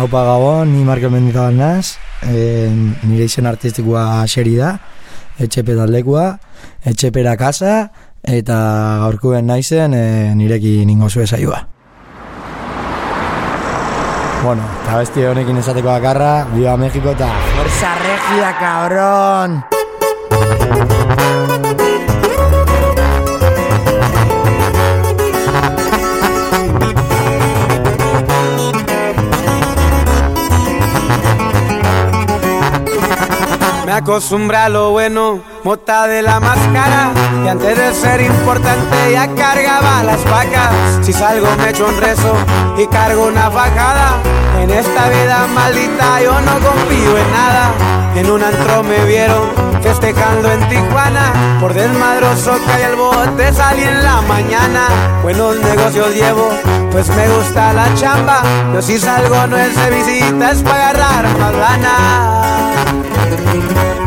Haupa gabon, ni Markel Mendizabal naz, e, nire izen artistikoa xeri da, etxepe taldekua, etxepera kasa, eta gaurkuen naizen e, nirekin ningo zue saioa. Bueno, eta besti honekin esateko bakarra, Viva México eta Fuerza Regia, cabrón! Acostumbra lo bueno, mota de la máscara. Y antes de ser importante ya cargaba las vacas. Si salgo me echo un rezo y cargo una fajada. En esta vida maldita yo no confío en nada. En un antro me vieron festejando en Tijuana. Por desmadroso cae el bote, salí en la mañana. Buenos negocios llevo, pues me gusta la chamba. Yo si salgo no es de visita, es para agarrar más lana.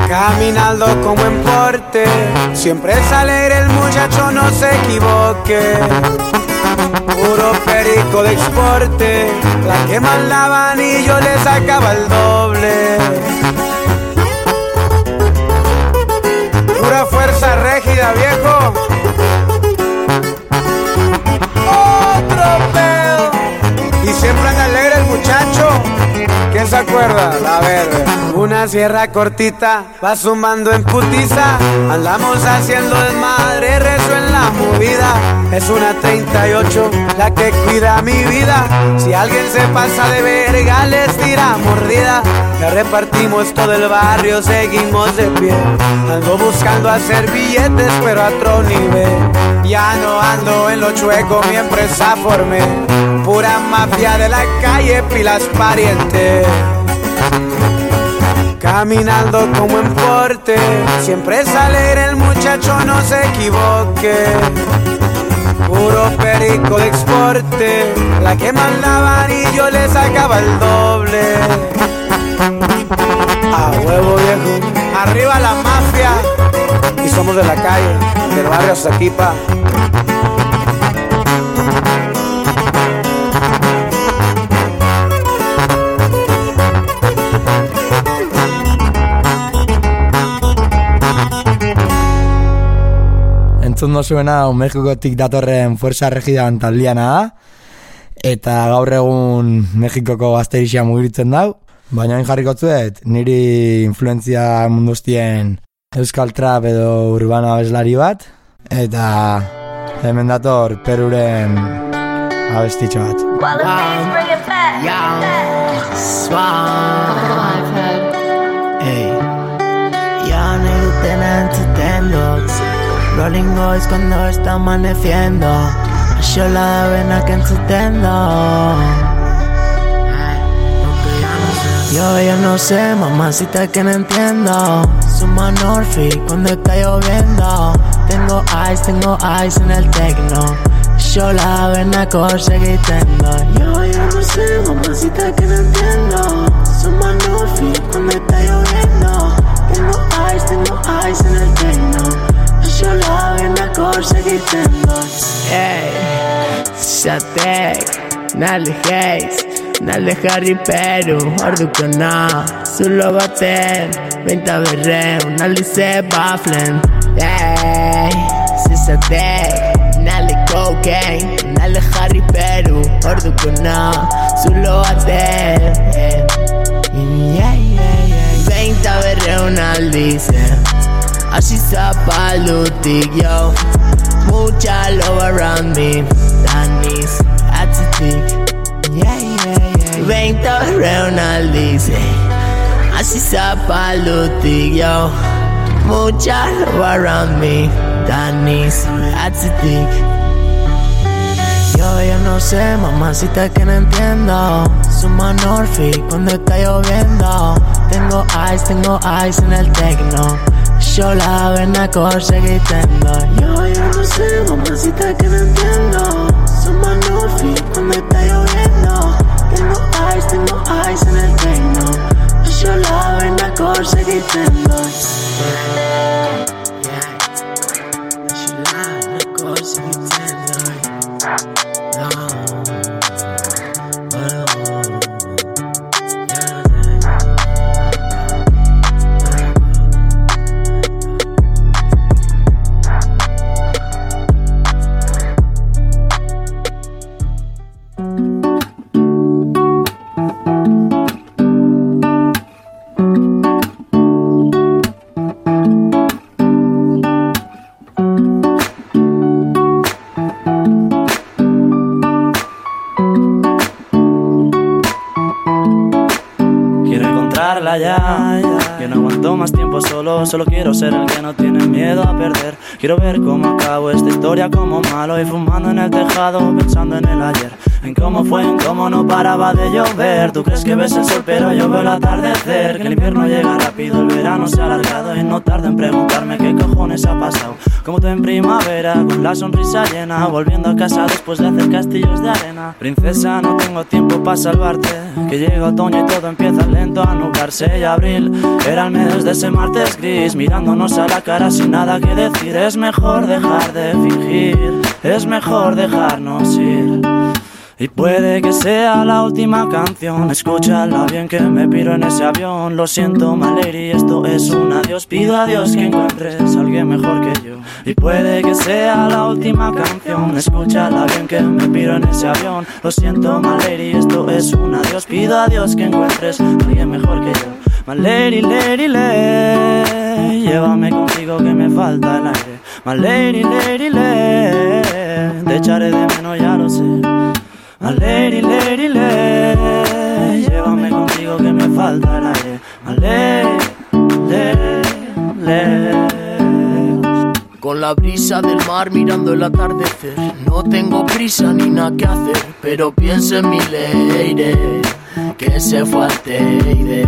Caminando como en porte, siempre es alegre el muchacho, no se equivoque. Puro perico de exporte, la que mandaban y yo le sacaba el doble. Pura fuerza régida, viejo. ¿Quién se acuerda? La verde. Una sierra cortita va sumando en putiza. Andamos haciendo desmadre, rezo en la movida. Es una 38 la que cuida mi vida. Si alguien se pasa de verga, les tira mordida. Ya repartimos todo el barrio, seguimos de pie. Ando buscando hacer billetes, pero a otro nivel. Ya no ando en lo chueco, mi empresa formé. Pura mafia de la calle, pilas parientes. Caminando como en porte, siempre es el muchacho, no se equivoque. Puro perico de exporte, la que mandaban y yo le sacaba el doble. A huevo viejo, arriba la mafia, y somos de la calle, del barrio Saquipa. Entzun dozuena, Mexikotik datorren Fuerza Regidan taldiana da, eta gaur egun Mexikoko gazterixia mugiritzen dau, baina hain jarriko zuet, niri influenzia munduztien Euskal Trap edo Urbana abeslari bat, eta hemen dator Peruren abestitxo bat. Back. Yeah, swag. Ey, ya no gluten entzutendo Rolling boys cuando está amaneciendo. Yo la avena que entzutendo Yo ya no sé, mamacita que no entiendo. Suma Norfi cuando está lloviendo. Tengo ice, tengo ice en el tecno Yo la avena conseguí tendo Yo ya no sé, mamacita que no entiendo. Suma Norfi cuando está lloviendo. Tengo ice, tengo ice en el tecno Yo la avena conseguí tendo Ey, Shatek, Nali Hayes Nale Harry Peru, ordu kona Zulo baten, beinta berreu Nali ze baflen. Ey, zizatek Nale cocaine, nale Harry Peru Ordu kona, zulo baten. Yeah, yeah, yeah. Beinta berreu naldize Hasi zapalutik, yo Mucha love around me Danis, atzitik Yeah, yeah, yeah Veinte Ronaldice Así zapalutik, yo Mucha love around me Danis, atzitik Yo ya no sé, mamacita que no entiendo. Suma Norfi cuando está lloviendo. Tengo ice, tengo ice en el tecno Yo la avena conseguí tendo Yo ya no sé, mamacita que no entiendo. Suma Norfi cuando está lloviendo. Tengo ice, tengo ice en el tecno Yo la avena conseguí tendo Yo la avena conseguí tendo solo, quiero ser el que no tiene miedo a perder. Quiero ver cómo acabo esta historia como malo y fumando en el tejado, pensando en el ayer. En cómo fue, en cómo no paraba de llover. Tú crees que ves el sol, pero yo veo el atardecer. Que el invierno llega rápido, el verano se ha alargado y no tarda en preguntarme qué cojones ha pasado. Como tú en primavera, con la sonrisa llena, volviendo a casa después de hacer castillos de arena. Princesa, no tengo tiempo para salvarte. Que llega otoño y todo empieza lento a nublarse. Y abril era el mes de ese martes gris, mirándonos a la cara sin nada que decir. Es mejor dejar de fingir, es mejor dejarnos ir. Y puede que sea la última canción. Escúchala bien que me piro en ese avión. Lo siento y esto es un adiós. Pido a Dios que encuentres a alguien mejor que yo. Y puede que sea la última canción. Escúchala bien que me piro en ese avión. Lo siento y esto es un adiós. Pido a Dios que encuentres a alguien mejor que yo. Maleri, leri, le Llévame contigo que me falta el aire. Maleri, leri, le Te echaré de menos ya lo sé Maleri, leri, le, llévame contigo que me falta el aire. Maleri, le, Con la brisa del mar mirando el atardecer, no tengo prisa ni nada que hacer, pero pienso en mi leire, que se fue al teide.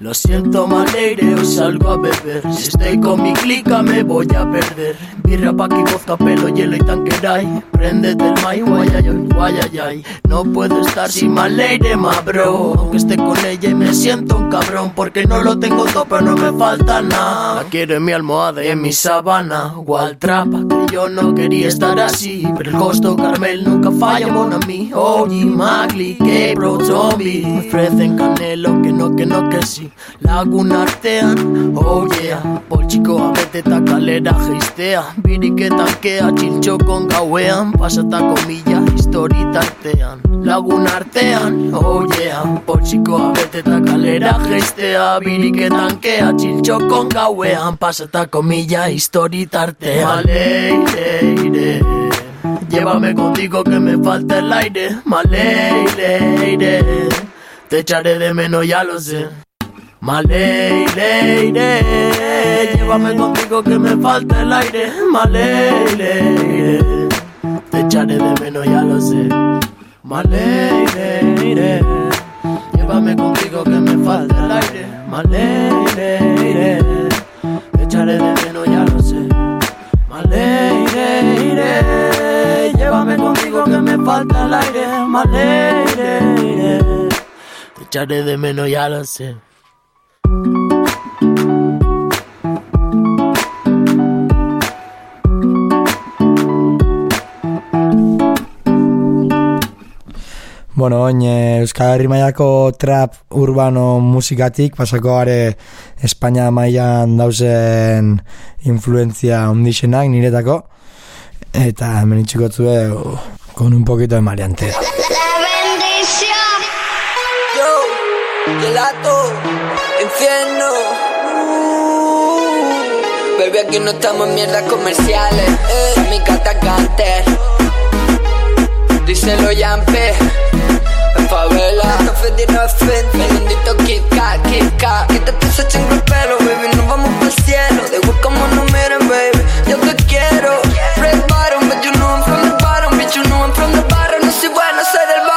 Lo siento, maleire, hoy salgo a beber. Si estoy con mi clica, me voy a perder. Birra pa' que vodka, pelo, hielo y tanqueray. Préndete el may, guayayay, guayayay. No puedo estar sin maleire, ma bro. Aunque esté con ella y me siento un cabrón. Porque no lo tengo todo, pero no me falta nada. La quiero en mi almohada y en mi sabana. trapa, que yo no quería estar así. Pero el costo Carmel nunca falla, mon a mí. Oye, Magli, que bro, zombie. Me ofrecen canelo, que no, que no, que sí. Laguna artean, oh yeah. Poltsikoa bete eta kalera geistea Birik tankea txiltxo con gauean. Pasata komilla histori tartean. Laguna artean, oh yeah. Poltsikoa bete eta kalera geistea Birik tankea txiltxo con gauean. Pasata komilla histori tartean. Maleire, Llévame contigo que me falta el aire. Maleire, Te echaré de menos, ya lo sé Maley, ley, llévame contigo que me falta el aire. Maley, ley, te echaré de menos, ya lo sé. Maley, ley, llévame contigo que me falta el aire. Maley, ley, te echaré de menos, ya lo sé. Maley, ley, llévame contigo que me falta el aire. Maley, te echaré de menos, ya lo sé. Bueno, oin Euskal Herri Maiako trap urbano musikatik, pasako gare Espainia mailan dauzen influenzia ondixenak niretako, eta hemen itxiko zue con un poquito de mariante. La bendición. Yo, gelato, infierno. Uh, baby, aquí no estamos en mierdas comerciales. Eh, mi canta canter. Díselo, Yampe. Favela. Café de no frente, bendito Kit Kat, Kit Kat Que te puse chingo el pelo, baby, nos vamos para el cielo. De igual como nos miren, baby, yo te quiero. Red bottom, but you know I'm from the bottom. Bitch, you know I'm from the barrio, no soy bueno, soy del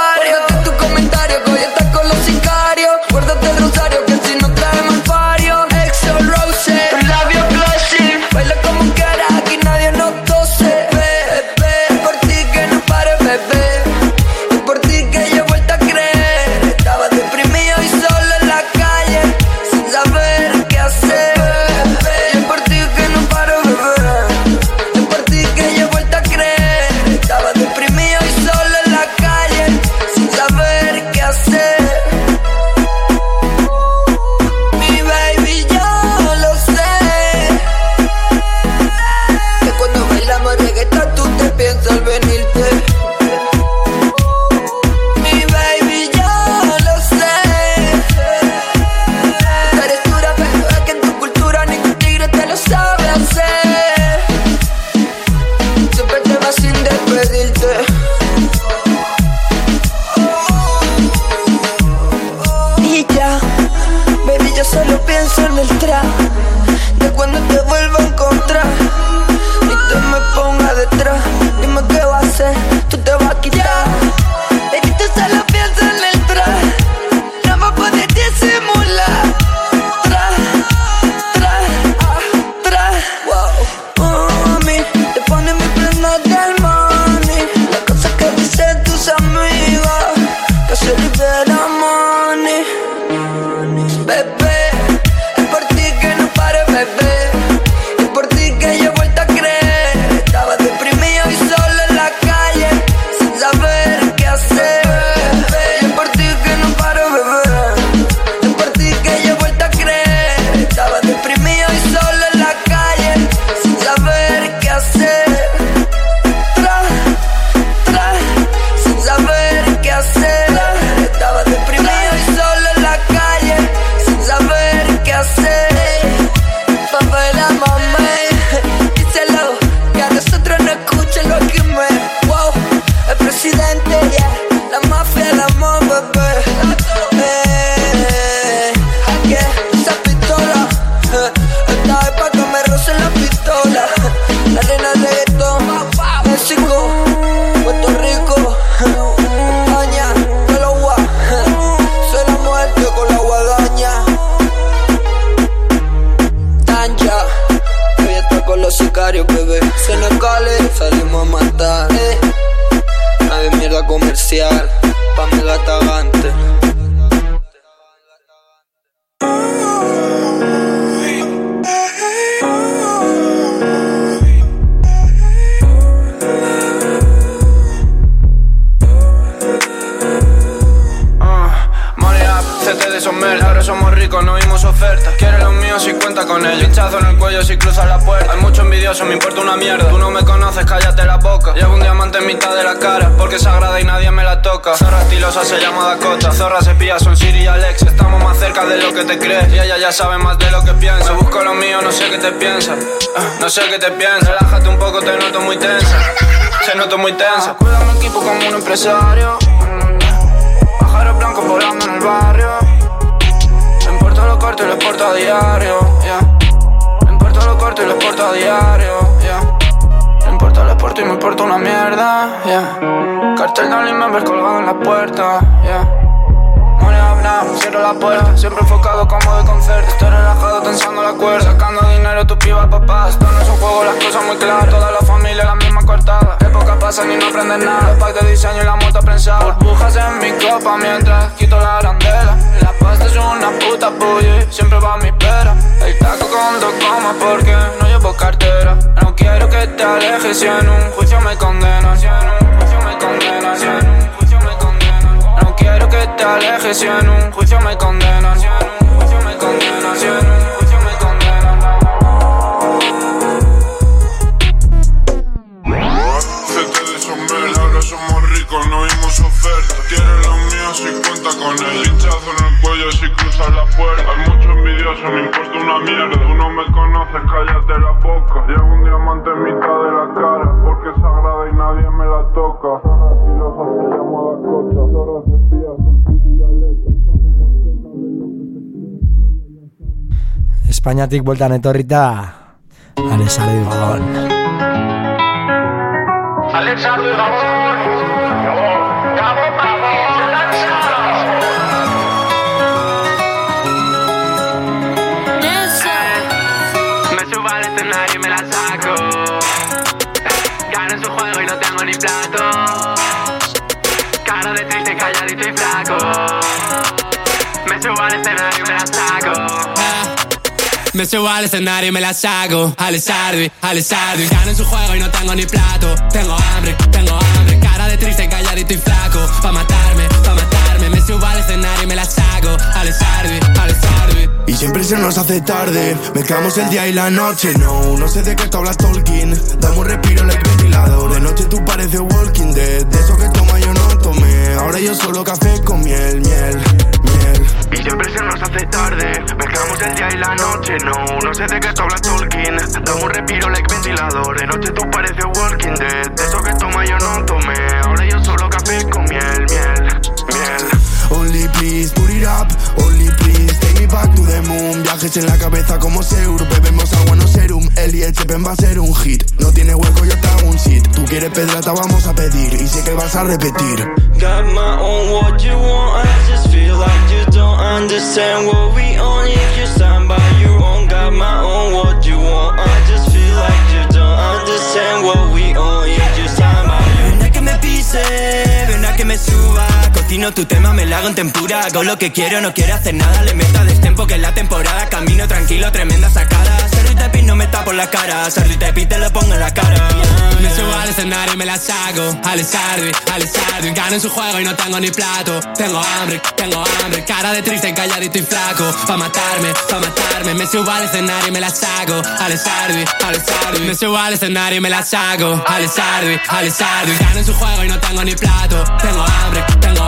está con los sicarios, bebé Senecales, salimos a matar. Eh. Nave mierda comercial Pamela Tagante Ah, de ahora somos ricos, no ofertas. Quiere los míos y cuenta con ellos. Hinchazo en el cuello si cruzas la puerta. Hay mucho envidioso, me importa una mierda. Tú no me conoces, cállate la boca. Llevo un diamante en mitad de la cara, porque es sagrada y nadie me la toca. Zorra estilosa se llama Dakota. Zorra se pilla, son Siri y Alex. Estamos más cerca de lo que te crees. Y ella ya sabe más de lo que piensa. Busco lo mío, no sé qué te piensa. Ah, No sé qué te piensa. Relájate un poco, te noto muy tensa. Te noto muy tensa. Cuida mi equipo como un empresario. Pájaros blancos volando en el barrio. Corto y lo exporto a diario. Yeah. En Puerto lo corto y lo exporto a diario. Yeah. En Puerto lo exporto y me importa una mierda. Yeah. Cartel de Members colgado en la puerta. Yeah. Cierro la puerta. Siempre enfocado como de concierto. Estoy relajado tensando la cuerda. Sacando dinero tu piba papá. Esto no es un juego, las cosas muy claras. Toda la familia la misma cortada. Época pasan y no aprendes nada. Los packs de diseño y la moto prensada. Burbujas en mi copa mientras quito la arandela. La pasta es una puta bully Siempre va a mi pera. El taco con dos comas porque no llevo cartera. No quiero que te alejes si en un juicio me condenan Si en un juicio me condenan Si en un que te alejes si en un juicio me condenan Espainiatik bueltan etorrita Alex Arduin Gabon. Alex Arduin Gabon! Me subo al escenario y me la saco. Alessardi, Alessardi. Gano en su juego y no tengo ni plato. Tengo hambre, tengo hambre. Cara de triste, calladito y flaco. Pa' matarme, pa' matarme. Me subo al escenario y me la saco. Alessardi, Alessardi. Y siempre se nos hace tarde, mezclamos el día y la noche, no, no sé de qué tú hablas Tolkien, damos un respiro like ventilador, de noche tú pareces Walking Dead, de eso que toma yo no tomé, ahora yo solo café con miel, miel, miel. Siempre se nos hace tarde, mezclamos el día y la noche, no, no sé de qué tú hablas Tolkien, damos un respiro like ventilador, de noche tú pareces Walking Dead, de eso que toma yo no tomé, ahora yo solo café con miel, miel, miel. Only please put it up, only please take me back to the moon. Viajes en la cabeza como Seur Bebemos agua no El y el va a ser un hit. No tiene hueco yo te un sit. Tú quieres pedrata vamos a pedir. Y sé que vas a repetir. Got my own what you want. I just feel like you don't understand what we on. If you stand by your own. Got my own what you want. I just feel like you don't understand what we on. If you stand by. Your Ven a que me pise, ven a que me suba Cocino tu tema, me la hago en tempura. Hago lo que quiero, no quiero hacer nada. Le meto a destempo que es la temporada. Camino tranquilo, tremenda sacada. Serri Tepi no me tapo la cara. Serri Tepi te lo pongo en la cara. Me subo al escenario y me las hago. Alisardi, Alisardi Gano en su juego y no tengo ni plato. Tengo hambre, tengo hambre. Cara de triste, calladito y flaco. Pa' matarme, pa' matarme. Me subo al escenario y me las hago. Alisardi, Alisardi Me subo al escenario y me las hago. Alisardi, Alisardi Gano en su juego y no tengo ni plato. Tengo hambre, tengo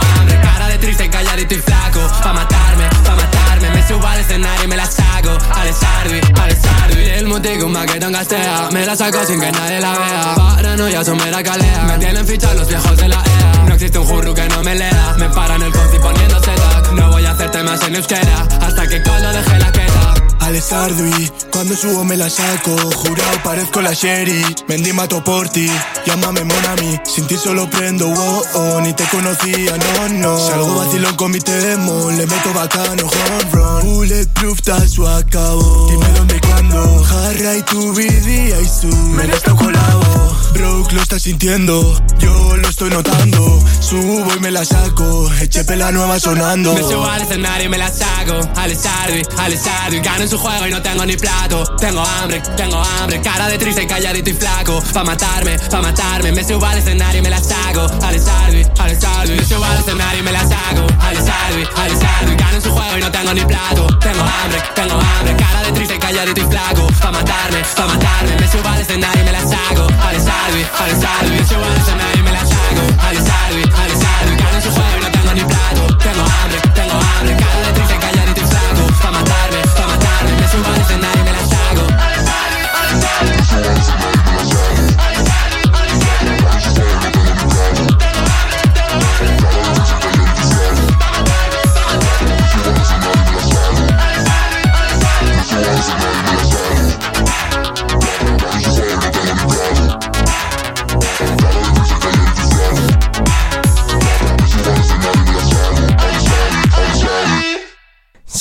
triste, calladito y flaco. Pa' matarme, pa' matarme. Me subo al escenario y me las hago Alisardi, Alisardi El motivo un maquetón gastea. Me la saco sin que nadie la vea. Paranoia, eso me la calea. Me tienen fichas los viejos de la EA No existe un jurru que no me lea. Me paran el conci poniéndose tag No voy a hacer temas en euskera. Hasta que Colo deje la queda Alessandri, cuando subo me la saco. Jurado parezco la Sherry Mendy mato por ti, llámame Monami Sin ti solo prendo, oh, oh. Ni te conocía, no, no. Salgo vacilón con mi temo Le meto bacano, home run. Bulletproof, tazo acabo. Dime dónde y cuándo. Jarra y tu vida y su Me la estoy colado Broke lo estás sintiendo Yo lo estoy notando. Subo y me la saco Echepe la nueva sonando. Me subo al escenario y me las hago Alisardi, Alisardi Gano en su juego y no tengo ni plato. Tengo hambre, tengo hambre Cara de triste, calladito y flaco. Pa' matarme, pa' matarme Me subo al escenario y me las hago Alisardi, Alisardi Me subo al escenario y me las hago Alisardi, Alisardi Gano en su juego y no tengo ni plato. Tengo hambre, tengo hambre Cara de triste, calladito y flaco. Pa' matarme, pa' matarme Me subo al escenario y me las hago Alisardi, Alisardi Me subo al escenario y me las hago Alisardi, Alisardi Gano en su juego y no tengo ni plato. Tengo hambre, tengo hambre Cara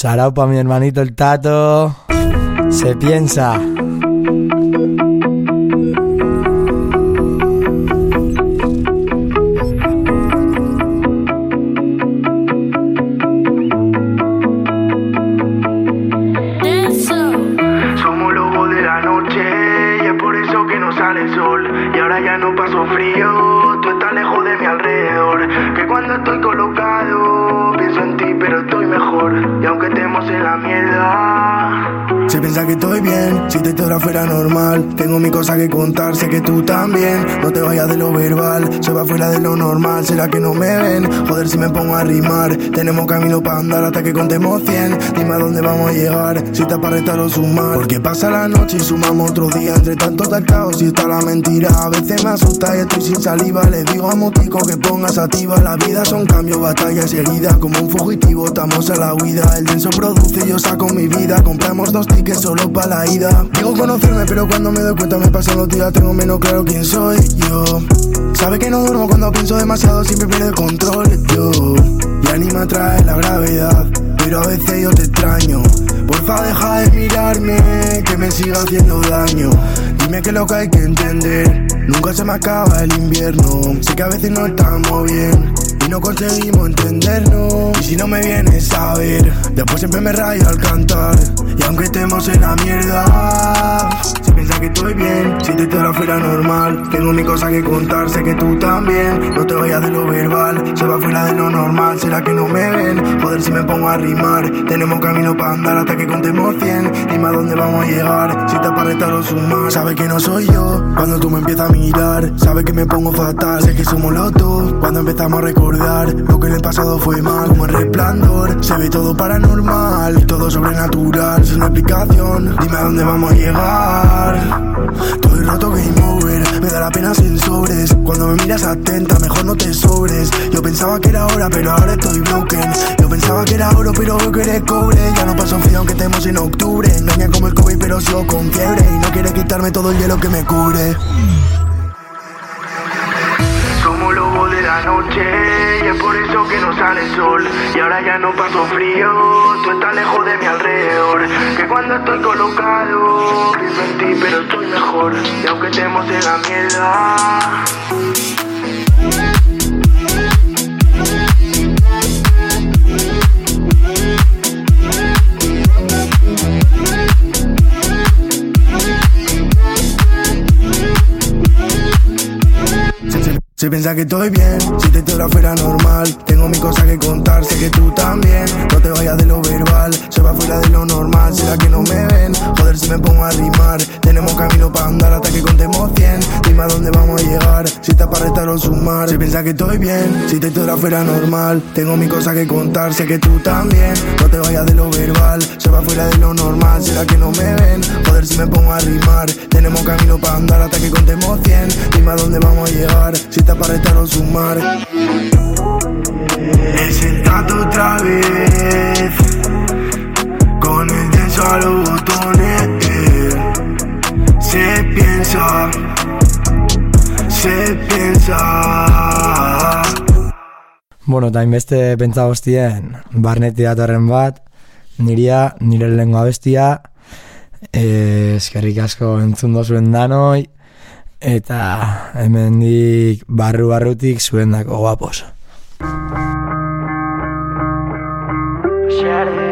Sarao pa' mi hermanito el Tato. Se piensa. Fuera normal. Tengo mi cosa que contar, sé que tú también. No te vayas de lo verbal, se va fuera de lo normal. ¿Será que no me ven? Joder, si me pongo a rimar. Tenemos camino para andar hasta que contemos 100. Dime a dónde vamos a llegar, si te para restar o sumar. Porque pasa la noche y sumamos otro día. Entre tanto tal caos y está la mentira. A veces me asusta y estoy sin saliva. Les digo a Motico que pongas activa. La vida son cambios, batallas y heridas. Como un fugitivo, estamos a la huida. El denso produce, yo saco mi vida. Compramos dos tickets solo para la ida. Conocerme, pero cuando me doy cuenta me pasan los días. Tengo menos claro quién soy yo. Sabe que no duermo cuando pienso demasiado, siempre pierdo el control. Yo, ya ni me atrae la gravedad, pero a veces yo te extraño. Porfa, deja de mirarme, que me siga haciendo daño. Dime que lo que hay que entender, nunca se me acaba el invierno. Sé que a veces no estamos bien. Y no conseguimos entendernos. Y si no me vienes a ver Después siempre me rayo al cantar. Y aunque estemos en la mierda Se piensa que estoy bien. Si te estoy fuera normal Tengo mi cosa que contar Sé que tú también. No te vayas de lo verbal Se va fuera de lo normal. ¿Será que no me ven? Joder si me pongo a rimar. Tenemos camino para andar Hasta que contemos 100 Dime a dónde vamos a llegar Si te para restar o sumar. Sabes que no soy yo Cuando tú me empiezas a mirar. Sabes que me pongo fatal Sé que somos los dos. Cuando empezamos a recordar lo que en el pasado fue mal, como el resplandor. Se ve todo paranormal, todo sobrenatural, sin explicación. Dime a dónde vamos a llegar. Estoy roto game over, me da la pena sin sobres. Cuando me miras atenta, mejor no te sobres. Yo pensaba que era oro, pero ahora estoy broken. Yo pensaba que era oro, pero veo que eres cobre. Ya no paso frío aunque estemos en octubre. Engaña como el COVID, pero sigo con fiebre. Y no quiere quitarme todo el hielo que me cubre. Noche y es por eso que no sale el sol. Y ahora ya no paso frío, tú estás lejos de mi alrededor. Que cuando estoy colocado, pienso en ti, pero estoy mejor. Y aunque estemos en la mierda. Si piensas que estoy bien, si te historia fuera normal Tengo mi cosa que contar, sé que tú también. No te vayas de lo verbal, se va fuera de lo normal. ¿Será que no me ven? Joder si me pongo a rimar. Tenemos camino para andar hasta que contemos 100 Dime a dónde vamos a llegar, si estás para restar o sumar. Si piensas que estoy bien, si te historia fuera normal. Tengo mi cosa que contar, sé que tú también. No te vayas de lo verbal, se va fuera de lo normal. ¿Será que no me ven? Joder si me pongo a rimar. Tenemos camino para andar hasta que contemos 100 Dime a dónde vamos a llegar, si estás para restar o sumar He sentado otra vez. Con el denso a los botones. Se piensa Se piensa. Bueno, eta inbeste pentsa guztien, barneti datorren bat, niria, nire lehenko abestia, eh, eskerrik asko entzun dozuen danoi, eta hemendik barru-barrutik zuen dako guapos. Ezin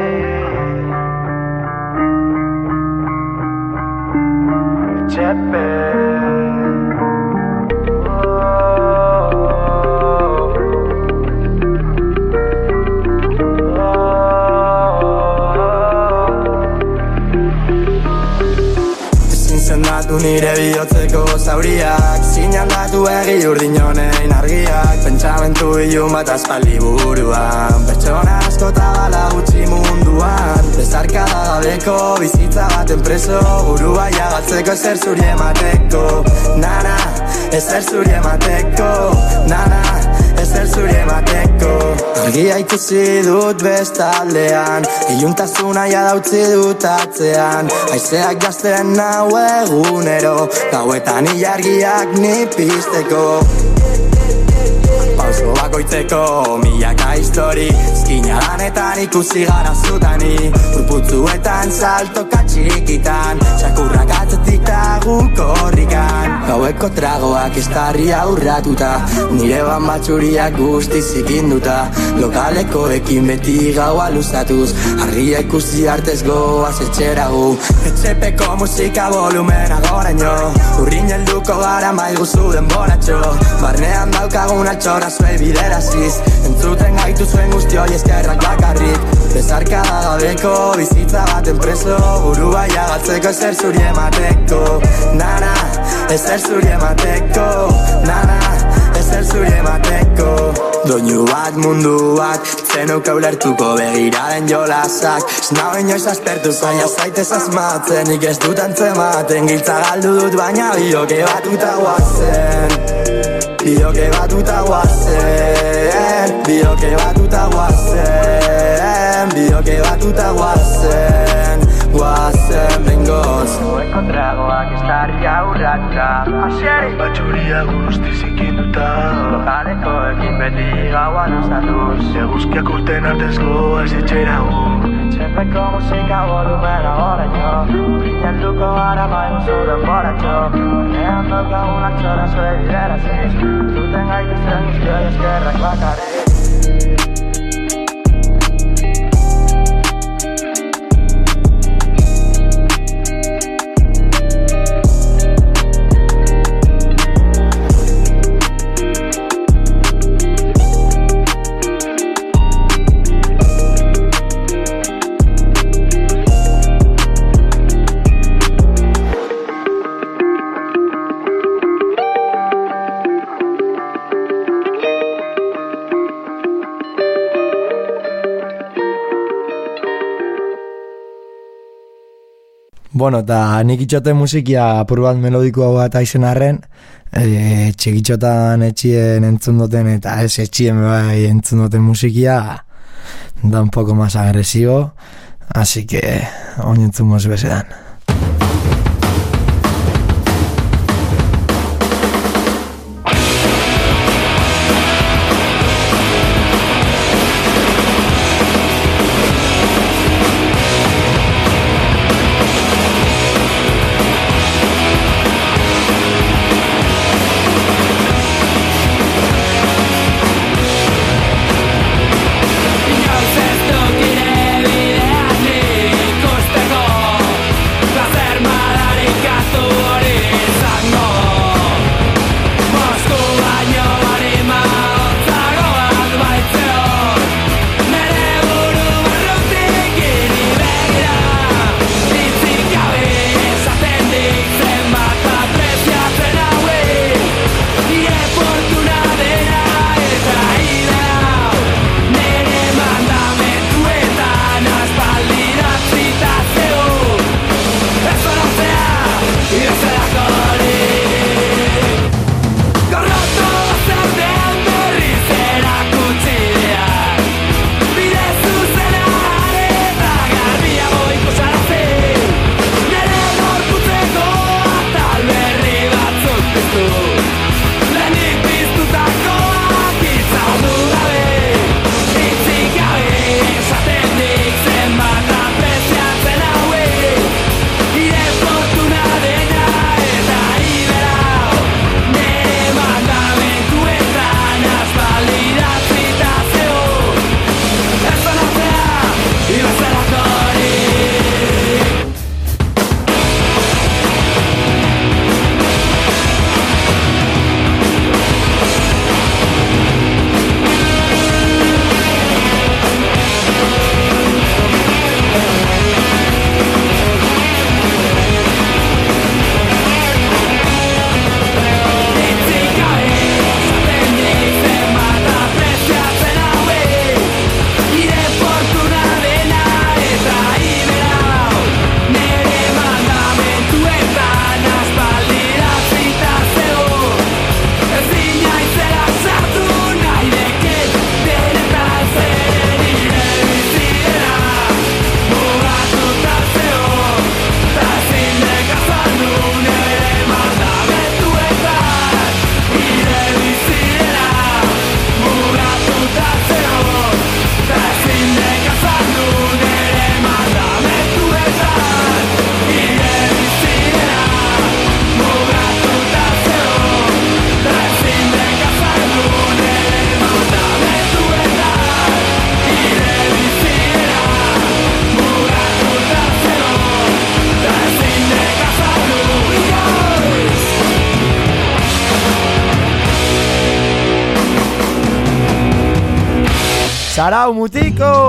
sendatu nire bihotzeko zauriak. Zinan datu egi urdin honein argiak. Pentsamentu ilun bat aspaldi buruan. Pertsona asko eta bala gutxi munduan. Bezarkada gabeko bizitza baten preso Burua jagatzeko ezer zuri emateko. Nana, ezer zuri emateko. Nana, ezer zuri emateko Argia ikusi dut bestaldean Iluntasuna ja dautzi dut atzean. Aizeak gazten nau egunero Gauetan ilargiak ni pizteko Pauso bakoitzeko milaka histori Zkina lanetan ikusi gara zutani. Urputzuetan saltoka txikitan Txakurrak atzetik tagu korrikan Gaueko tragoak estarri aurratuta Nire ban batxuriak guzti zikinduta Lokalekoekin beti gaua luzatuz. Argia ikusi artez goaz etxera gu. Etxepeko musika volumena goraino Urrin helduko gara maiguzu denboratxo. Barnean daukagun altxora zuei bideraziz. Entzuten gaitu zuen guzti hoi eskerrak bakarrik Bezarkada gabeko bizitza baten preso Burua jagatzeko ezer zuri emateko. Nana, ezer zuri emateko. Nana, ezer zuri emateko. Doinu bat mundu bat Zenuka ulertuko begiraren jolasak. Snau inoiz aspertu zaila zaitez asmatzen. Nik ez dut antzematen Giltza galdu dut baina bioke batuta guazen Bioke batuta guazen Bioke batuta guazen Bioke batuta guazen Guazen bengoz Goeko tragoak estarri aurratuta Asieri! Batxuria guzti zikinduta. Lokaleko ekin beti gaua luzatuz. Eguzkiak urten artez goaz etxera gu Etxepeko musika volumena goraino. Urrin helduko gara maiguzu denboratxo Banean daukagun altxora zue bideraziz. Zuten gaitu zen guztioi eskerrak bakarrik Bueno, eta nik itxote musikia apur bat melodikoa bat aizen arren, e, txekitxotan etxien entzun duten eta ez etxien bai entzun duten musikia da un poco más agresivo, así que oin entzun mos bezedan. Sarau, mutiko!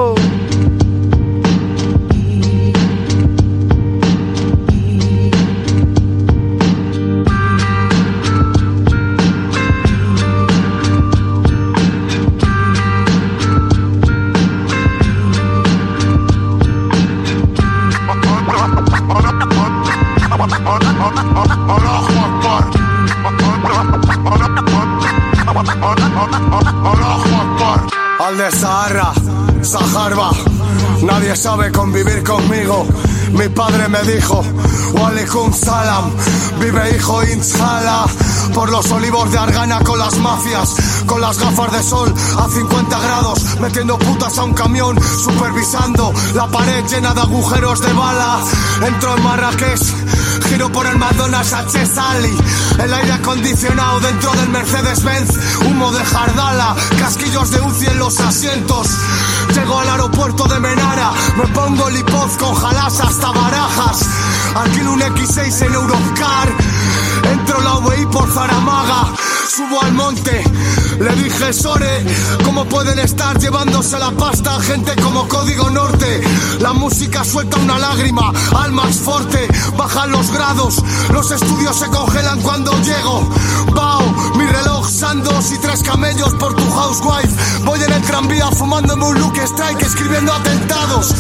Sabe convivir conmigo. Mi padre me dijo, Walikum Salam, vive hijo Inshala. Por los olivos de Argana con las mafias, con las gafas de sol a 50 grados, metiendo putas a un camión, supervisando la pared llena de agujeros de bala. Entro en Marrakech, giro por el McDonald's a Chesali, el aire acondicionado dentro del Mercedes-Benz, humo de jardala, casquillos de UCI en los asientos. Llego al aeropuerto de Menara, me pongo lipoz con jalas hasta barajas. Alquilo un X6 en Europcar, entro la UVI por Zaramaga, subo al monte. Le dije, Sore, ¿cómo pueden estar llevándose la pasta gente como Código Norte? La música suelta una lágrima, al más fuerte, bajan los grados, los estudios se congelan cuando llego. Bao, mi reloj, sandos y tres camellos por tu housewife. Voy en el tranvía fumándome un look strike, escribiendo atentados.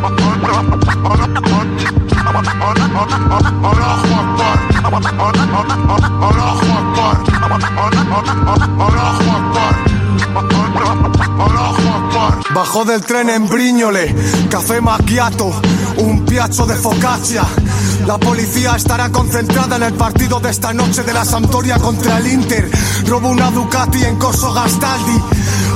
Allah Akbar Allah Akbar Bajó del tren en Briñole, café macchiato, un piacho de focaccia. La policía estará concentrada en el partido de esta noche de la Sampdoria contra el Inter. Robo una Ducati en Corso Gastaldi.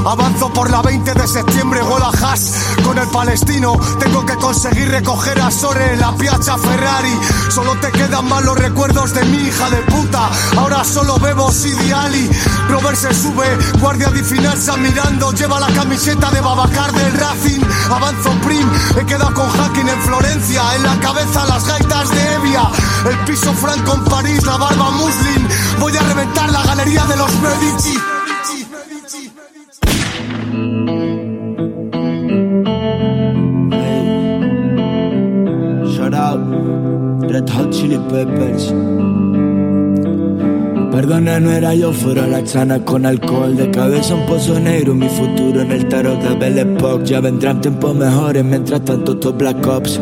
Avanzo por la 20 de septiembre, Gola Haas con el palestino. Tengo que conseguir recoger a Sore en la Piazza Ferrari. Solo te quedan malos recuerdos de mi hija de puta. Ahora solo bebo Sidi Ali. Robert se sube, guardia di finanza mirando. Lleva la camiseta de Babacar del Racing. Avanzo prim, he quedado con Hacking en Florencia. En la cabeza las gaitas de Evia. El piso franco en París, la barba muslin. Voy a reventar la galería de los Medici. Shout out Red Hot Chili Peppers. Perdona, no era yo, fuera la chana con alcohol De cabeza un pozo negro, mi futuro en el tarot de Belle Ya vendrán tiempos mejores, mientras tanto estos Black Ops.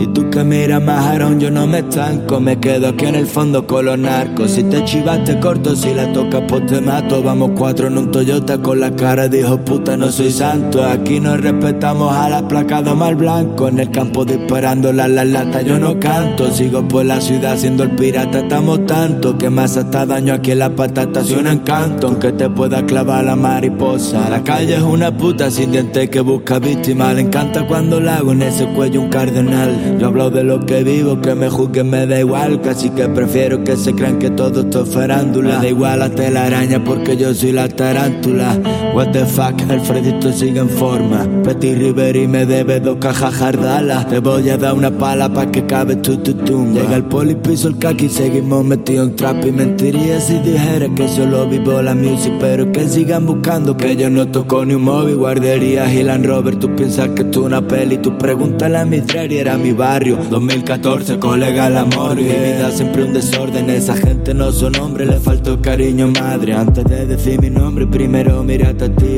Y tú que miras más Aaron, yo no me estanco Me quedo aquí en el fondo con los narcos. Si te chivaste corto, si la tocas pues te mato. Vamos cuatro en un Toyota con la cara de hijo puta, no soy santo. Aquí nos respetamos a la placa de mal blanco. En el campo disparando la la lata, yo no canto. Sigo por la ciudad siendo el pirata, estamos tanto Que más hasta daño aquí en la patata es un encanto Aunque te pueda clavar la mariposa. La calle es una puta sin dientes que busca víctima. Le encanta cuando la hago en ese cuello un cardenal. Yo hablo de lo que vivo, que me juzguen me da igual. Casi que prefiero que se crean que todo esto es farándula. Me da igual la telaraña porque yo soy la tarántula. What the fuck, Alfredito sigue en forma. Petit Riveri me debe dos cajas jardala Te voy a dar una pala pa' que cabe tu tu tumba Llega el poli, piso el kaki, seguimos metido en trap Y mentiría si dijera que solo vivo la music Pero que sigan buscando que yo no toco ni un móvil Guardería Gilan Robert, tú piensas que tú una peli Tú pregúntale a mi y era mi barrio 2014, colega el amor Mi vida siempre un desorden Esa gente no son hombres, le faltó cariño madre Antes de decir mi nombre, primero mírate a ti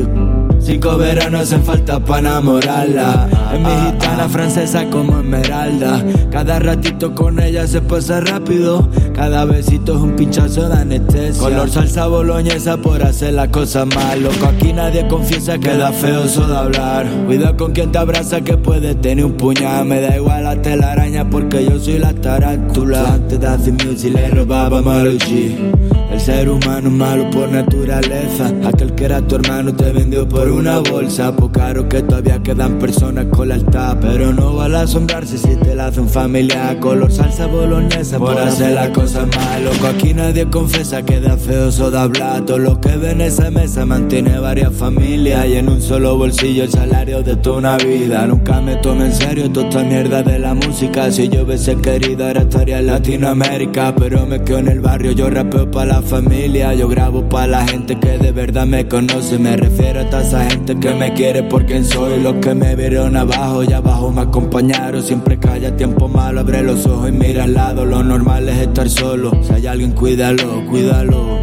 Cinco veranos en falta para enamorarla. Es mi gitana francesa como esmeralda. Cada ratito con ella se pasa rápido. Cada besito es un pinchazo de anestesia. Color salsa boloñesa por hacer las cosas mal. Loco, aquí nadie confiesa que da feo eso de hablar. Cuidado con quien te abraza que puede tener un puñal. Me da igual la telaraña porque yo soy la tarántula. Antes de hacer music le robaba G el ser humano malo por naturaleza. Aquel que era tu hermano te vendió por una bolsa. Por caro que todavía quedan personas con lealtad. Pero no vale asombrarse si te la hacen familia. Color salsa boloñesa por hacer las cosas mal. Loco, aquí nadie confesa que da feo eso de hablar. Todo lo que ve en esa mesa mantiene varias familias. Y en un solo bolsillo el salario de toda una vida. Nunca me tome en serio toda esta mierda de la música. Si yo hubiese querido, ahora estaría en Latinoamérica. Pero me quedo en el barrio, yo rapeo para la familia. Yo grabo para la gente que de verdad me conoce. Me refiero a toda esa gente que me quiere por quien soy. Los que me vieron abajo y abajo me acompañaron. Siempre haya tiempo malo, abre los ojos y mira al lado. Lo normal es estar solo. Si hay alguien, cuídalo, cuídalo.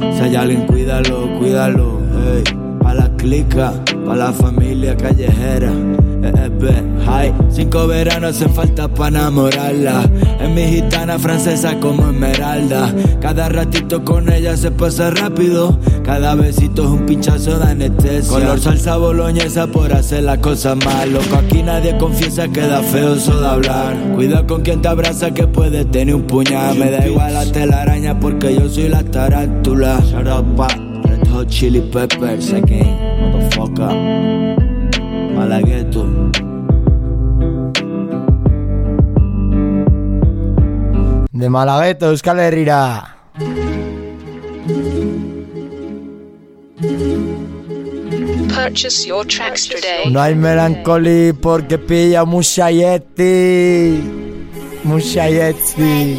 Si hay alguien, cuídalo, cuídalo. Hey. Pa' la clica, pa' la familia callejera. EEB, hi. Cinco veranos en falta pa' enamorarla. Es mi gitana francesa como esmeralda. Cada ratito con ella se pasa rápido. Cada besito es un pinchazo de anestesia. Color salsa boloñesa por hacer las cosas mal. Loco, aquí nadie confiesa que da feo eso de hablar. Cuidado con quien te abraza que puede tener un puñal. Me da igual la telaraña porque yo soy la tarántula. Shout out pa' Red Hot Chili Peppers again, motherfucker. Malagueto. De Malagueto, Euskal Herrira. Purchase your tracks today. No hay melancolía porque pilla mucha yeti. Mucha yeti.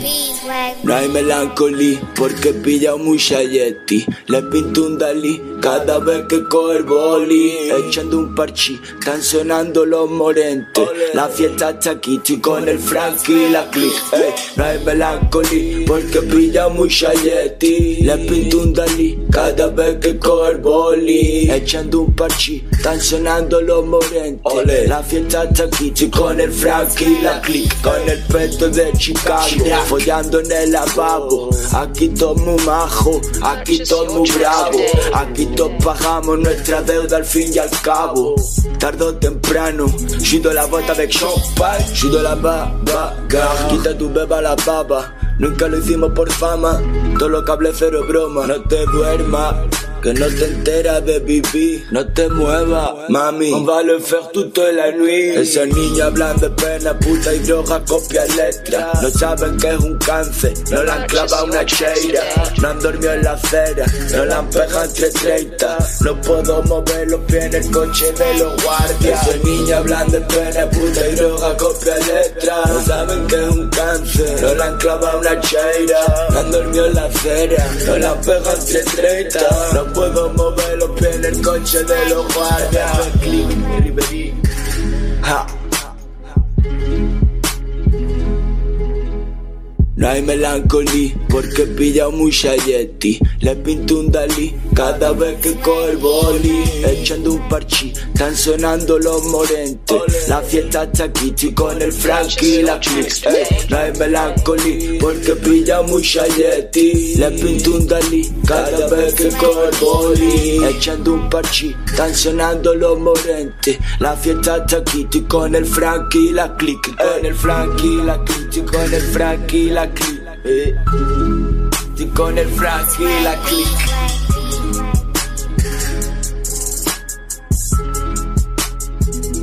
No hay melancolía porque pilla un mucha yeti. Le pinto un Dalí Cada vez que coge el boli, echando un parchi, están sonando los morentes. La fiesta está aquí, estoy con el Frankie y la click. Ey, no hay melancolía, porque pilla mucha yeti. Le pinto un Dalí, cada vez que coge el boli, echando un parchi, están sonando los morentes. La fiesta está aquí, estoy con el Frankie y la click. Con el peto de Chicago, follando en el lavabo. Aquí todo muy majo, aquí todo muy bravo. Aquí todos pagamos nuestra deuda al fin y al cabo. Tardo o temprano, sudo la bota de champagne, sudo la baba. Quita tu beba la baba. Nunca lo hicimos por fama, todo lo que hablé cero broma. No te duermas. Que no te enteras de vivir, no te muevas, mami. On va le faire toute la nuit. Esa niña hablan de pena, puta y droga, copia letra. No saben que es un cáncer, no la han clavado una cheira. No han dormido en la acera, no la han pegado entre 30. No puedo mover los pies en el coche de los guardias. Esa niña hablan de pena, puta y droga, copia letra. No saben que es un cáncer, no la han clavado una cheira. No han dormido en la acera, no la han pegado entre 30. No puedo mover los pies en el coche de los guardias. Click, No hay melancolía porque pilla mucha yeti. Le pinto un Dalí cada vez que coge el boli. Echando un parchi, están sonando los morentes. La fiesta está aquí, con el Frankie y la. Ey, no hay melancolía porque pilla mucha yeti. Le pinto un Dalí cada vez que coge el boli. Echando un parchi, están sonando los morentes. La fiesta está aquí, con el Frankie y la click. Con el Frankie y la con el Frankie y la click. Eh. Estoy con el Frankie y la click.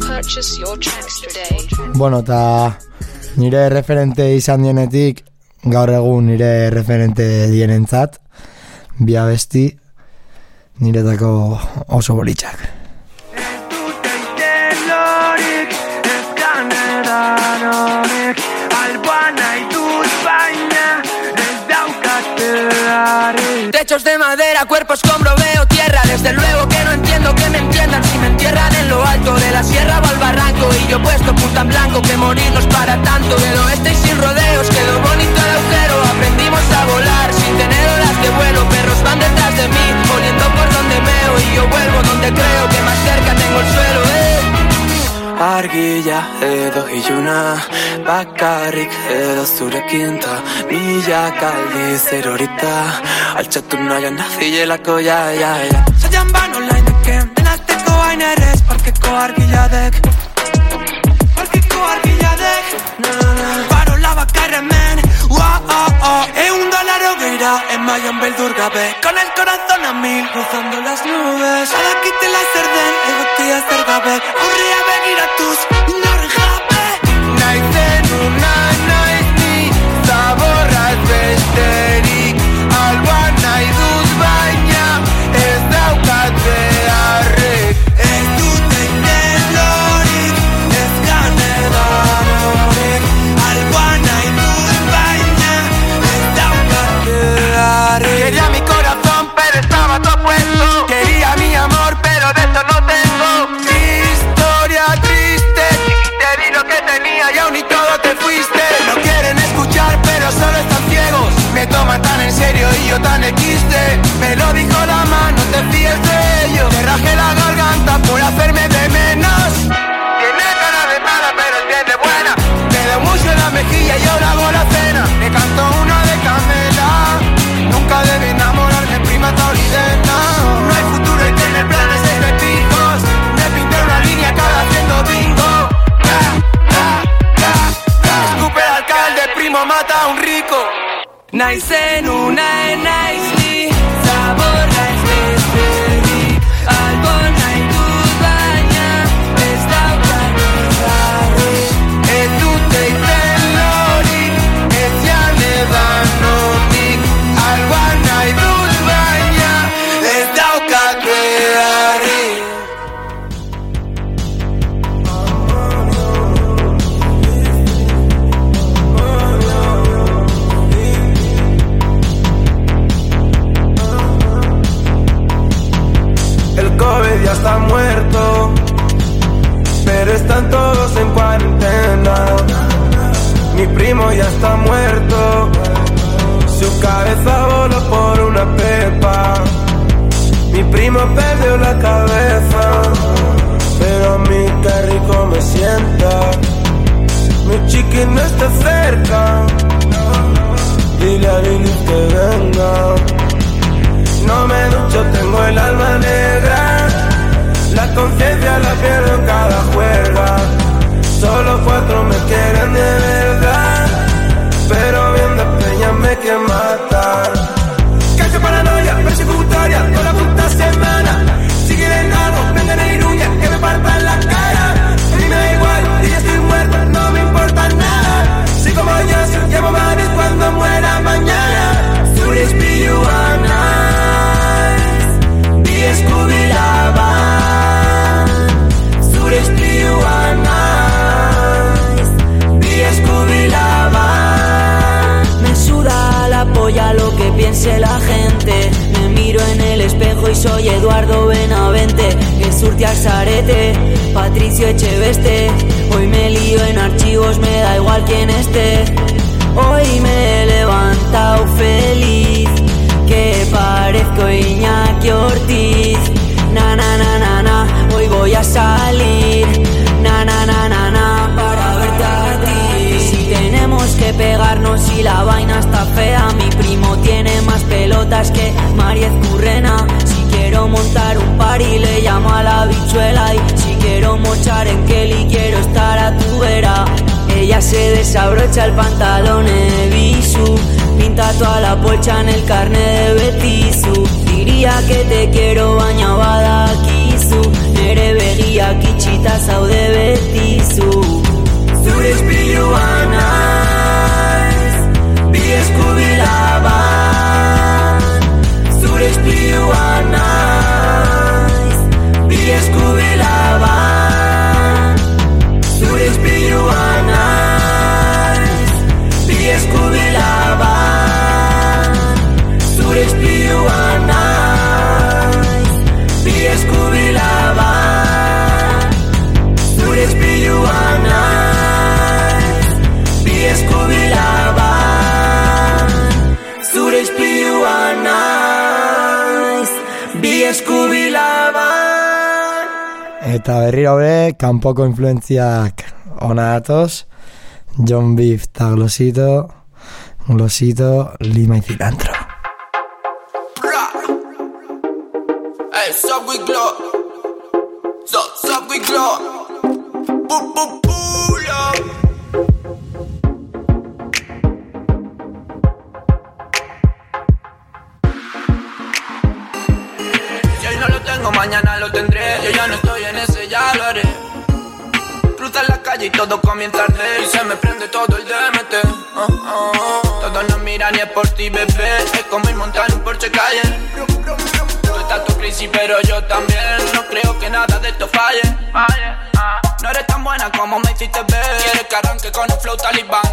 Purchase your tracks today. Bueno, eta nire referente izan dienetik, gaur egun nire referente dienentzat, bi abesti, niretako oso bolitzak. Ez ganeran Techos de madera, cuerpos con veo tierra. Desde luego que no entiendo que me entiendan. Si me entierran en lo alto de la sierra o al barranco. Y yo puesto punta en blanco que morirnos para tanto. Del oeste y sin rodeos, quedó bonito el agujero. Aprendimos a volar sin tener horas de vuelo. Perros van detrás de mí, oliendo por donde meo Y yo vuelvo donde creo que más cerca tengo el suelo, eh Argila edo iluna Bakarrik edo zurekin ta Milak aldiz erorita Altxatu nahian nazilelako ja, ja, ja Zaian bano laineken Denazteko hain errez Parkeko argiladek Parkeko argiladek na, na. Parola bakarra hemen Ua, oh, oh. Eun dolaro geira Emaian beldur gabe. Con el corazón a mil Rozando las nubes. Adakitela zer den Egotia zer gabe. Aurria Wednesday. están todos en cuarentena. Mi primo ya está muerto, su cabeza voló por una pepa. Mi primo perdió la cabeza, pero a mí qué rico me sienta. Mi chiqui no está cerca, dile a Lili que venga. No me ducho, tengo el alma negra. Conciencia la pierdo en cada juerga. Solo cuatro me quieren de piense la gente. Me miro en el espejo y soy Eduardo Benavente. Que surte al Patricio Echeveste. Hoy me lío en archivos, me da igual quién esté. Hoy me he levantado feliz, que parezco Iñaki Ortiz. Na na na na na, hoy voy a salir. Na na na na na, para verte a ti. Si tenemos que pegarnos y la vaina está fea, mi pelotas que Mariez Currena. Si quiero montar un party le llamo a la bichuela y si quiero mochar en Kelly quiero estar a tu vera. Ella se desabrocha el pantalón de bisu Pinta toda la polcha en el carne de Betisu Diría que te quiero baina badakizu Nere begia kitxita zaude Betizu Zure espilua naiz Bi eskubilaban with you are nice. Be as good. Eta berriro be, kanpoko influentziak ona datoz, John Beef eta Glosito, Glosito, Lima y Cilantro. Hey, sup with glow. Sup, sup with glow. Boop, boop, pull calle y todo comienza a arder. Y se me prende todo el DMT. Oh, oh, oh. Todos nos miran y es por ti, bebé. Es como ir montar un Porsche calle. Tú estás tu crisis, pero yo también. No creo que nada de esto falle. No eres tan buena como me hiciste ver. Quieres que arranque con un flow talibán.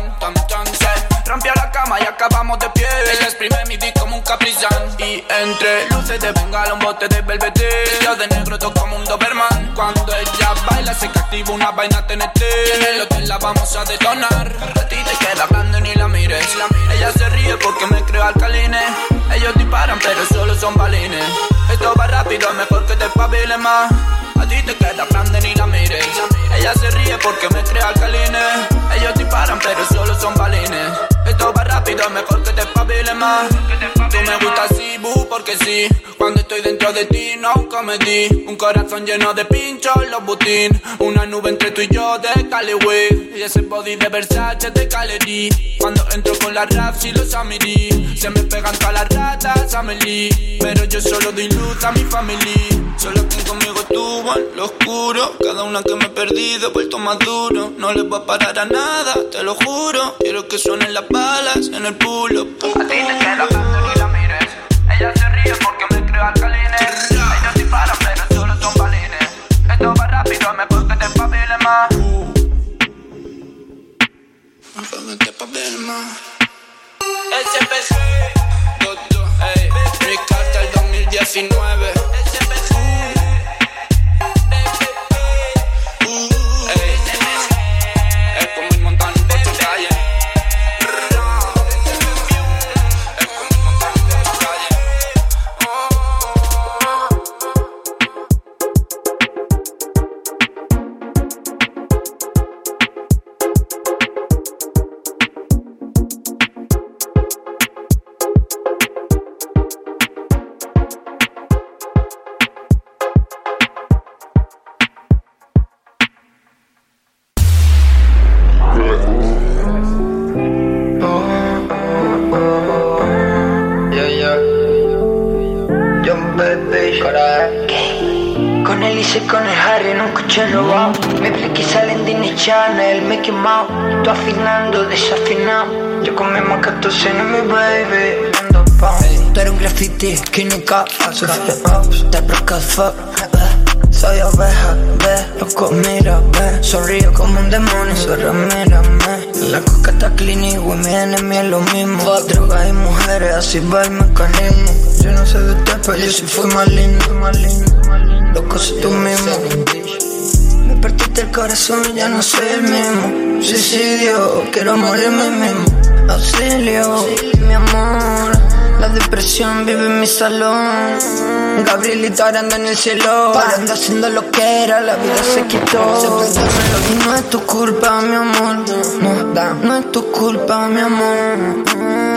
Entre luces de bengala, un bote de velvete. Yo de negro toco como un Doberman. Cuando ella baila, se que activa una vaina TNT. Y en el hotel la vamos a detonar. A ti te queda grande ni la mires. Ella se ríe porque me creo alcaline. Ellos disparan, pero solo son balines. Esto va rápido, es mejor que te espabiles más. A ti te queda grande ni la mires. Ella se ríe porque me crea alcaline. Ellos disparan, pero solo son balines. Esto va rápido, mejor que te espabiles más. Tú me gustas así, bu, porque sí. Cuando estoy dentro de ti, no un comedy. Un corazón lleno de pinchos, los butín. Una nube entre tú y yo de Caliway. Y ese body de Versace de Calerí. Cuando entro con las raps y los amiri. Se me pegan todas las ratas, Amelie. Pero yo solo doy a mi familia. Solo que conmigo estuvo en lo oscuro. Cada una que me he perdido, he vuelto más duro. No les voy a parar a nada, te lo juro. Quiero que suenen las balas en el pulo. A ti te queda ni la mires. Ella se ríe porque me creo alcaline. Ellos disparan, pero solo son balines. Esto va rápido, es mejor que te más. Mejor que te espabiles más. SPC, Toto, ey, mi carta el 2019. Ups, te broke as fuck. Soy oveja, ve, loco, mira, ve Sonrío como un demonio, solo mírame. La coca está clean y mi enemy es lo mismo. Fuck, drogas y mujeres, así va el mecanismo. Yo no sé de usted, pero yo sí fui más lindo, más lindo, más lindo Loco, soy tú mismo. Me partiste el corazón y ya no soy el mismo. Suicidio, quiero morirme mismo. Auxilio, mi amor la depresión vive en mi salón. Gabrielito arando en el cielo. Parando haciendo lo que era, la vida se quitó. Y no es tu culpa, mi amor. No, no es tu culpa, mi amor.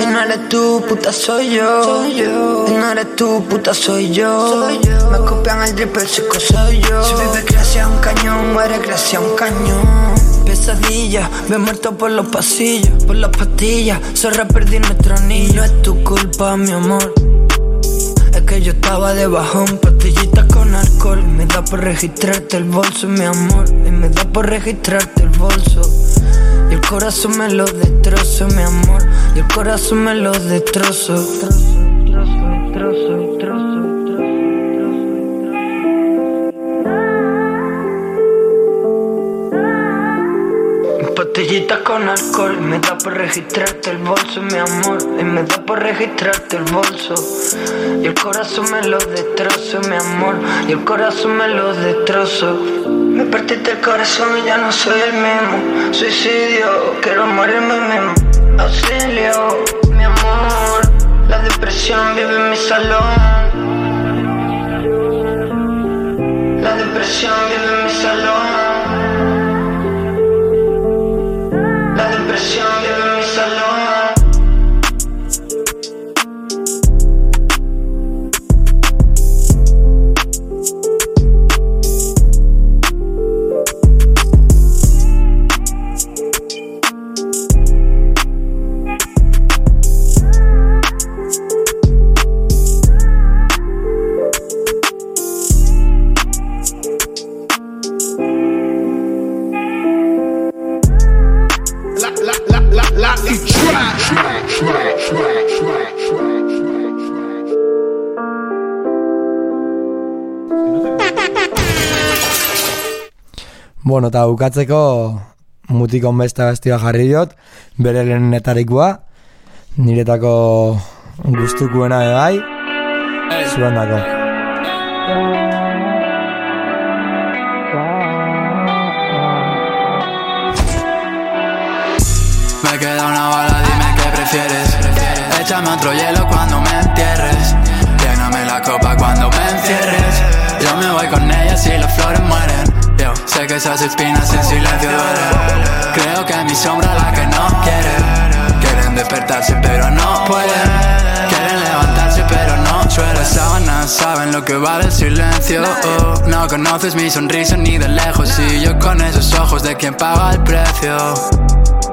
Y no eres tú, puta, soy yo. Y no eres tú, puta, soy yo. Me copian el drip, el chico soy yo. Si vives gracias a un cañón, muere gracias a un cañón pesadilla Me muerto por los pasillos, por las pastillas. Zorra perdí nuestro anillo. No es tu culpa, mi amor. Es que yo estaba de bajón. Pastillitas con alcohol. Me da por registrarte el bolso, mi amor. Y me da por registrarte el bolso. Y el corazón me lo destrozo, mi amor. Y el corazón me lo destrozo Pastillitas con alcohol, me da por registrarte el bolso, mi amor. Y me da por registrarte el bolso. Y el corazón me lo destrozo, mi amor. Y el corazón me lo destrozo. Me partiste el corazón y ya no soy el mismo. Suicidio, quiero morirme mismo. Auxilio, mi amor. La depresión vive en mi salón. La depresión vive en mi salón. Bueno, eta bukatzeko mutikon beste bestia jarri diot, bere lehenetarikoa, niretako gustukuena ere bai, zuen dako. Me queda una bala, dime qué prefieres. Échame otro hielo cuando me entierres. Lléname la copa cuando me encierres. Yo me voy con ella si las flores mueren. Sé que esas espinas en silencio duelen. Creo que mi sombra la que no quiere. Quieren despertarse pero no pueden. Quieren levantarse pero no suelen. Sábanas saben lo que vale el silencio. No conoces mi sonrisa ni de lejos. Y yo con esos ojos de quien paga el precio.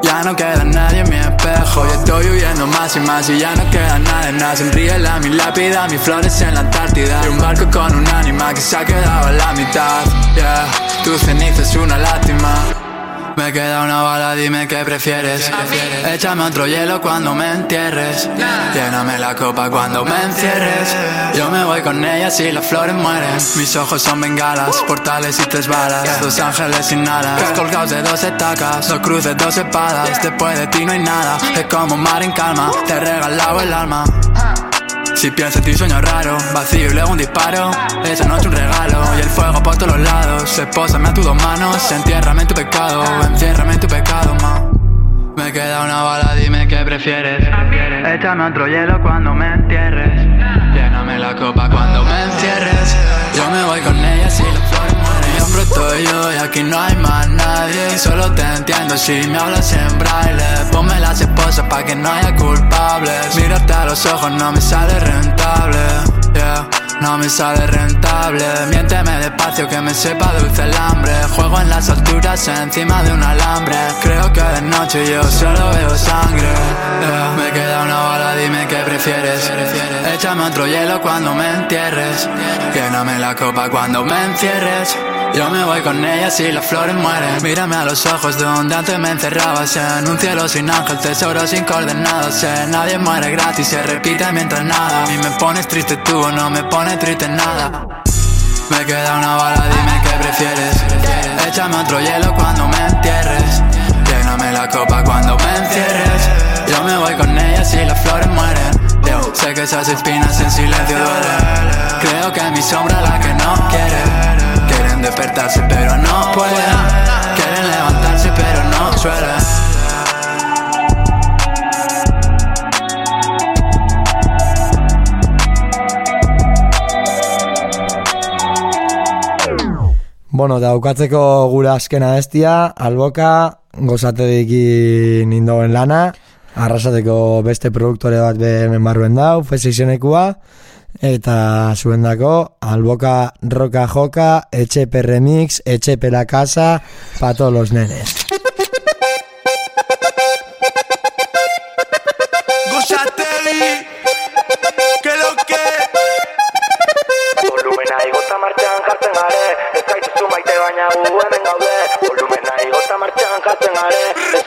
Ya no queda nadie en mi espejo. Y estoy huyendo más y más y ya no queda nada en nada Sonríe la mi lápida, mis flores en la Antártida. Y un barco con un ánima que se ha quedado a la mitad. Yeah, tu ceniza es una lástima me queda una bala, dime qué prefieres. Échame otro hielo cuando me entierres. Lléname la copa cuando me encierres. Yo me voy con ella si las flores mueren. Mis ojos son bengalas, portales y tres balas. Dos ángeles sin alas, colgados de dos estacas. Dos cruces, dos espadas. Después de ti no hay nada. Es como un mar en calma, te he regalado el alma. Si pienso en ti sueño raro, vacío y luego un disparo. Esa noche un regalo. Y el fuego por todos los lados Espósame a tus dos manos, entiérrame en tu pecado. Enciérrame en tu pecado, ma. Me queda una bala, dime qué prefieres. Échame otro hielo cuando me entierres. Lléname la copa cuando me encierres Yo me voy con ella si Mi hombro estoy yo y aquí no hay más nadie. Solo te entiendo si me hablas en braille. Ponme las esposas pa' que no haya culpables. Mirarte a los ojos no me sale rentable. No me sale rentable. Miénteme despacio que me sepa dulce el hambre. Juego en las alturas encima de un alambre. Creo que de noche yo solo veo sangre. Me queda una bala, dime qué prefieres. Échame otro hielo cuando me entierres. Lléname la copa cuando me encierres Yo me voy con ella si las flores mueren. Mírame a los ojos donde antes me encerrabas. En un cielo sin ángel, tesoro sin coordenadas. En nadie muere gratis, se repite mientras nada. A mí me pones triste tú no me pones triste nada. Me queda una bala, dime qué prefieres. Échame otro hielo cuando me entierres. Lléname la copa cuando me encierres. Yo me voy con ella si las flores mueren. Sé que esas espinas en silencio duelen. Creo que mi sombra la que no quiere. Despertarse pero no pueden. Quieren levantarse pero no suelen. Bueno, daukatzeko gure azkena bestia, alboka, gozatedik nindoen lana, arrasateko beste produktore bat be hemen barruen dau, fese izenekua, eta zuen dako, alboka roka joka, etxepe remix, etxepe la casa, pa todos los nenes.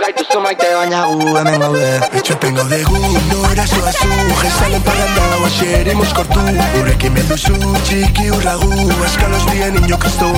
Esto soy baina gu hemen gaude. Me vale te tengo de guno oaxeri azul resalto para txiki urragu Azkalos bien y yo que estoy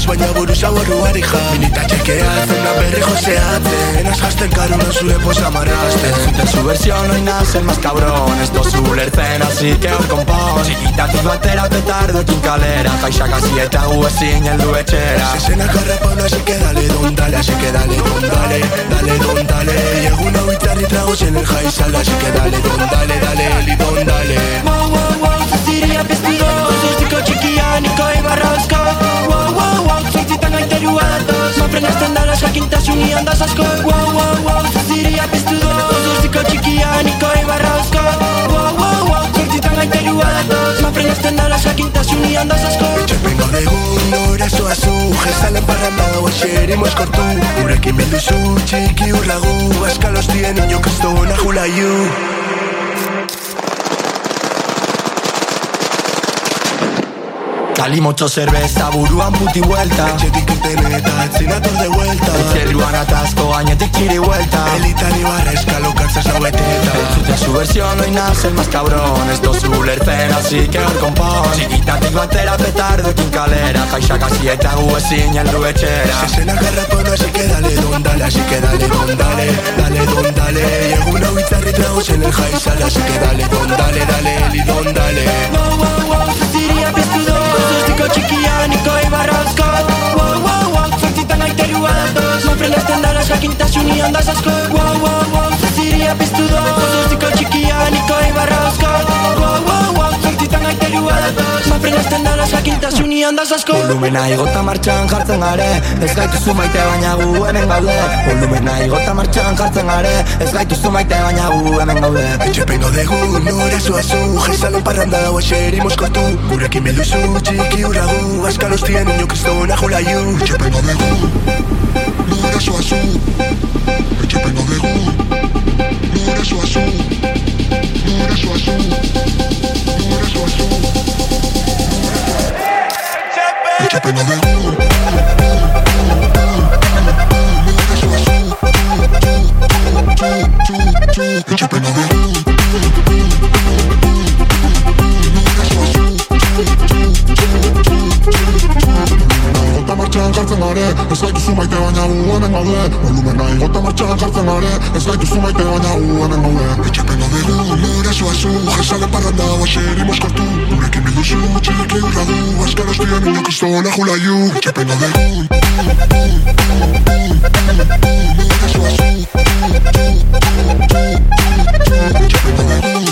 Inaz baina buruz hau horruari ja. Minita txekeatzen da berri joseatzen. Az jazten karuna zure posa marrasten De su versión hoy nace el más cabrón Esto su lertzen así que hor konpon. Txikitatik batera petardokin kalera. Jaixak hasi eta gu ezin heldu etxera. Zezenak harrapana, así que dale don dale Así que dale don dale, dale don dale. Y egun hau itzarri tragos en el jaizal Así que dale don dale, dale li don dale. Wow, wow, wow, iria bezpiro Zuztiko txikian ikoi barra osko Wow, wow, wow, zaizitan gaiterua datoz Mafren azten dara jakintasun ian daz asko Wow, wow, wow, zuziria piztu doz Zuztiko txikian ikoi barra osko Wow, wow, wow, zaizitan gaiterua datoz Mafren azten dara jakintasun ian daz asko Etxepeko degun, orazoa zu Jezalen barra mau, eserim eskortu Gurekin bildu zu, txiki urlagu Azkal hostien, ino kristona jula iu Cali mucho cerveza, buruan puti vuelta. Etxetik irteneta, etzinator de vuelta. Zerruan atasco, gainetik kiri vuelta. Elitan ibarra eskalo kartzaz laueteta Entzute su versión hoy nace el más cabrón Esto su lertzen así que hor konpon Txikitatik batera petardokin kalera Jaixak hasi eta gu ezin heldu etxera Zezenak harrapana, así que dale don dale Así que dale don dale, dale don dale. Egun hau itzarri tragos en el jaizal Así que dale don dale, dale li don dale. Wow, wow, wow, zaziria piztudo Nico txikia, niko ibarrazko. Wow, wow, wow, zortzitan aiteru adatoz Mafrenda estendara, jakintasun ion dasazko Wow, wow, wow, zaziria piztu doz Zakiltasun iandaz asko. Volumena igota martxan jartzen gare Ez gaitu maite baina gu hemen gaude. Volumena igota martxan jartzen gare Ez gaitu maite baina gu hemen gaude. Etxepengo degu nore zuazu Jezalon parranda hau eseri moskotu Gurekin belduzu txiki uragu Azkal hostien nio kristona jolaiu Etxepengo degu nore zuazu Etxepengo degu nore zuazu Nore zuazu Keep a little? zu maite baina uhenen gaude Volumen nahi gota martxan jartzen gare Ez gaitu zu maite baina uhenen gaude Etxapen gabe du, nire zua zu Jezale parran da, baxeri moskartu Gurekin bildu zu, txileki urra du Azkar ostien inok iztola jula ju Etxapen gabe du, nire zua zu Etxapen gabe du,